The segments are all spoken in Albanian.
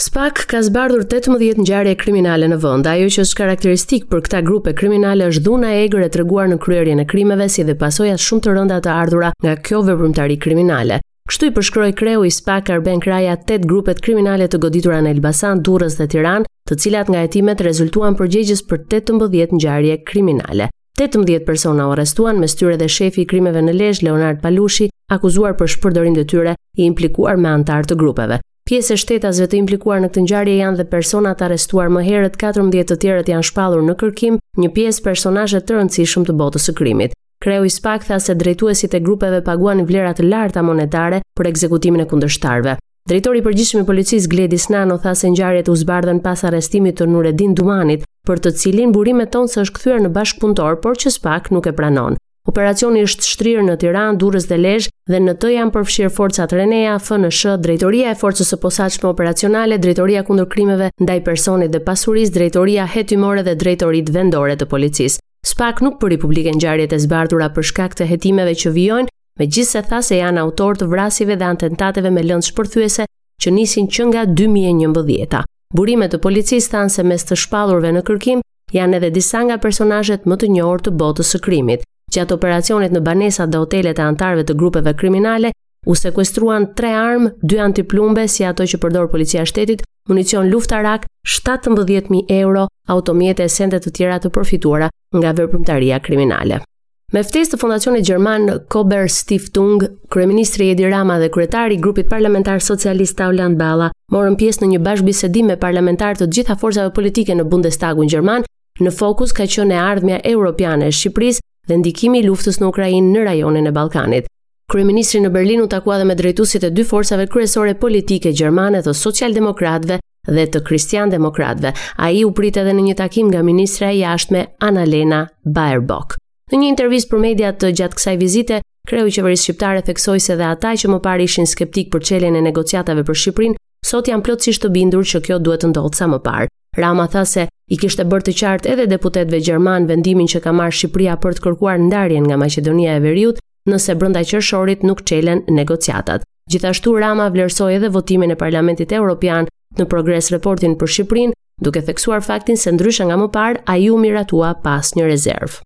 Spak ka zbardhur 18 ngjarje kriminale në vend. Ajo që është karakteristike për këta grupe kriminale është dhuna e egër e treguar në kryerjen e krimeve si dhe pasoja shumë të rënda të ardhura nga kjo veprimtari kriminale. Kështu i përshkroi kreu i SPAK Arben Kraja tetë grupet kriminale të goditura në Elbasan, Durrës dhe Tiranë, të cilat nga hetimet rezultuan përgjegjës për 18 ngjarje kriminale. 18 persona u arrestuan, mes tyre dhe shefi i krimeve në Lezhë, Leonard Palushi, akuzuar për shpërdorim detyre i implikuar me anëtarë të grupeve. Pjesë e shtetasve të implikuar në këtë ngjarje janë dhe persona të arrestuar më herët, 14 të tjerët janë shpallur në kërkim, një pjesë personazhe të rëndësishëm të botës së krimit. Kreu i SPAK tha se drejtuesit e grupeve paguanin vlera të larta monetare për ekzekutimin e kundërshtarëve. Drejtori i përgjithshëm i policisë Gledis Nano tha se ngjarjet u zbardhën pas arrestimit të Nuredin Dumanit, për të cilin burime thonë se është kthyer në bashkëpunëtor, por që spak nuk e pranon. Operacioni është shtrirë në Tiranë, Durrës dhe Lezhë dhe në të janë përfshirë forcat Renea, FNSH, Drejtoria e Forcës së Posaçme Operacionale, Drejtoria Kundër Krimeve ndaj Personit dhe Pasurisë, Drejtoria Hetimore dhe Drejtoritë Vendore të Policisë. Spak nuk bëri publike ngjarjet e zbardhura për shkak të hetimeve që vijojnë, megjithëse tha se janë autorë të vrasjeve dhe atentateve me lëndë shpërthyese që nisin që nga 2011-a. Burime të policisë thanë se mes të shpallurve në kërkim janë edhe disa nga personazhet më të njohur të botës së krimit. Gjatë operacionit në banesat dhe hotelet e anëtarëve të grupeve kriminale, U sekuestruan 3 armë, 2 antiplumbe si ato që përdor policia e shtetit, municion luftarak, 17000 euro, automjete e sende të tjera të përfituara nga veprimtaria kriminale. Me ftesë të fondacionit gjerman Körber Stiftung, kryeministri Edi Rama dhe kryetari i grupit parlamentar socialist Taulant Balla morën pjesë në një bashkëbisedim me parlamentarë të gjitha forcave politike në Bundestagun gjerman. Në fokus ka qenë e ardhmja europiane e Shqipërisë dhe ndikimi i luftës në Ukrainë në rajonin e Ballkanit. Kryeministri në Berlin u takua dhe me drejtuesit e dy forcave kryesore politike gjermane të socialdemokratëve dhe të kristiandemokratëve. Ai u prit edhe në një takim nga ministrja e jashtme Annalena Baerbock. Në një intervistë për mediat gjatë kësaj vizite, kreu i qeverisë shqiptare theksoi se dhe ata që më parë ishin skeptikë për çeljen e negociatave për Shqipërinë, sot janë plotësisht të bindur që kjo duhet të ndodhë sa më parë. Rama tha se i kishte bërë të qartë edhe deputetëve gjermanë vendimin që ka marrë Shqipëria për të kërkuar ndarjen nga Maqedonia e Veriut nëse brenda qershorit nuk çelen negociatat. Gjithashtu Rama vlerësoi edhe votimin e Parlamentit Europian në Progres Raportin për Shqipërinë, duke theksuar faktin se ndryshe nga më parë ai u miratua pa asnjë rezervë.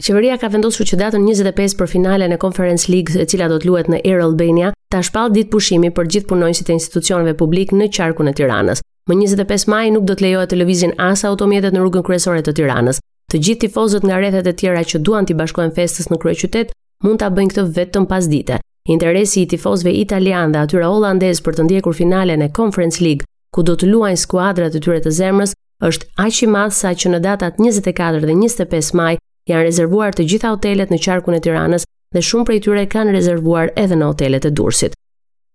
Qeveria ka vendosur që datën 25 për finalen e Conference League, e cila do të luhet në Air Albania, ta shpallë ditë pushimi për gjithë punonjësit e institucioneve publike në qarkun e Tiranës. Më 25 maj nuk do të lejohet të lëvizin as automjetet në rrugën kryesore të Tiranës. Të gjithë tifozët nga rrethet e tjera që duan t'i bashkohen festës në kryeqytet mund ta bëjnë këtë vetëm pas dite. Interesi i tifozëve italianë dhe atyre holandezë për të ndjekur finalen e Conference League, ku do të luajnë skuadrat e tyre të zemrës, është aq i madh sa që në datat 24 dhe 25 maj janë rezervuar të gjitha hotelet në qarkun e Tiranës dhe shumë prej tyre kanë rezervuar edhe në hotelet e Durrësit.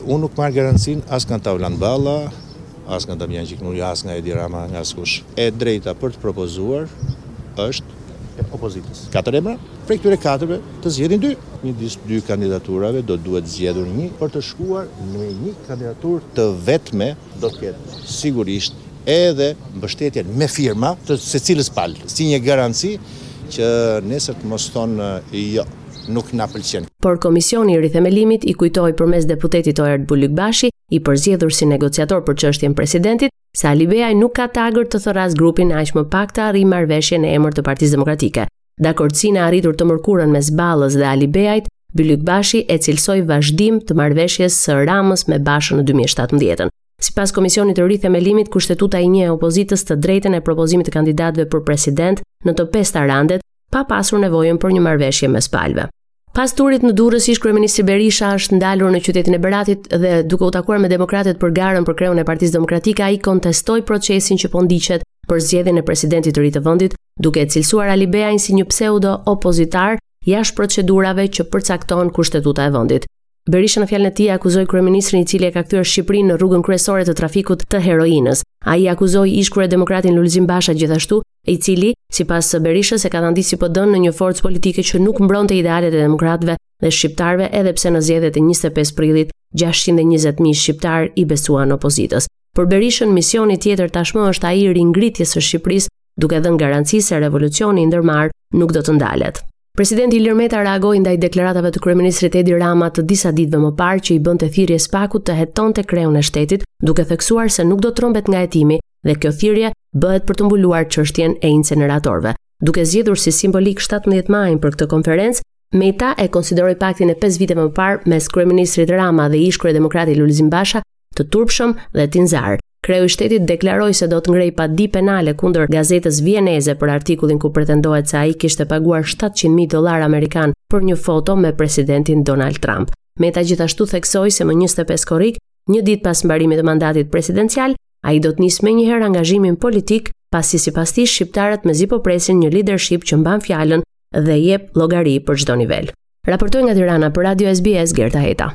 Unë nuk marr garancinë as nga Taulant Balla, as nga Damian Gjiknuri, as nga Edi Rama, nga askush. E drejta për të propozuar është e opozitës. Katër emra, prej këtyre katërve të zgjedhin dy. Midis dy kandidaturave do duhet zgjedhur një për të shkuar me një kandidaturë të vetme. do të ketë sigurisht edhe mbështetjen me firma të secilës palë, si një garanci që nesër të mos thonë jo, nuk na pëlqen. Por Komisioni i Rithemelimit i kujtoi përmes deputetit Oerd Bylykbashi, i përzgjedhur si negociator për çështjen e presidentit, se Alibeaj nuk ka tagër të thërrasë grupin e aq më pak të arrijë marrëveshje në emër të Partisë Demokratike. Dakordësinë e arritur të mërkurën mes Ballës dhe Alibeajt Bylykbashi e cilësoi vazhdim të marrëveshjes së Ramës me Bashën në 2017-ën. Sipas Komisionit të Rithemelimit, Kushtetuta i njeh opozitës të drejtën e propozimit të kandidatëve për president në të pesta raundet, pa pasur nevojën për një marrëveshje mes palëve. Pas turit në Durrës, ish kryeministri Berisha është ndalur në qytetin e Beratit dhe duke u takuar me demokratët për garën për kreun e Partisë Demokratike, ai kontestoi procesin që po ndiqet për zgjedhjen e presidentit të ri të vendit, duke e cilësuar Alibeajn si një pseudo opozitar jashtë procedurave që përcakton Kushtetuta e vendit. Berisha në fjalën e tij akuzoi kryeministrin i cili e ka kthyer Shqipërinë në rrugën kryesore të trafikut të heroinës. Ai akuzoi ish-kryedemokratin Lulzim Basha gjithashtu, i cili, sipas Berishës, e katandisi PD-në në një forcë politike që nuk mbronte idealet e demokratëve dhe shqiptarëve edhe pse në zgjedhjet e 25 prillit 620.000 shqiptarë i besuan opozitës. Për Berishën, misioni tjetër tashmë është ai i ringritjes së Shqipërisë duke dhënë garanci se revolucioni i ndërmarrë nuk do të ndalet. Presidenti Ilir Meta reagoi ndaj deklaratave të kryeministrit Edi Rama të disa ditëve më parë që i bënte thirrje Spakut të hetonte kreun e shtetit, duke theksuar se nuk do trembet nga hetimi dhe kjo thirrje bëhet për të mbuluar çështjen e inceneratorëve. Duke zgjedhur si simbolik 17 majin për këtë konferencë, Meta e konsideroi paktin e 5 viteve më parë mes kryeministrit Rama dhe ish-kryedemokratit Lulzim Basha të turpshëm dhe tinzar. Kreu i shtetit deklaroi se do të ngrejë padi penale kundër gazetës vieneze për artikullin ku pretendohet se ai kishte paguar 700.000 dollarë amerikanë për një foto me presidentin Donald Trump. Meta gjithashtu theksoi se më 25 korrik, një ditë pas mbarimit të mandatit presidencial, ai do të nisë menjëherë angazhimin politik, pasi sipas tij shqiptarët mezi po presin një leadership që mban fjalën dhe jep llogari për çdo nivel. Raportoi nga Tirana për Radio SBS Gerta Heta.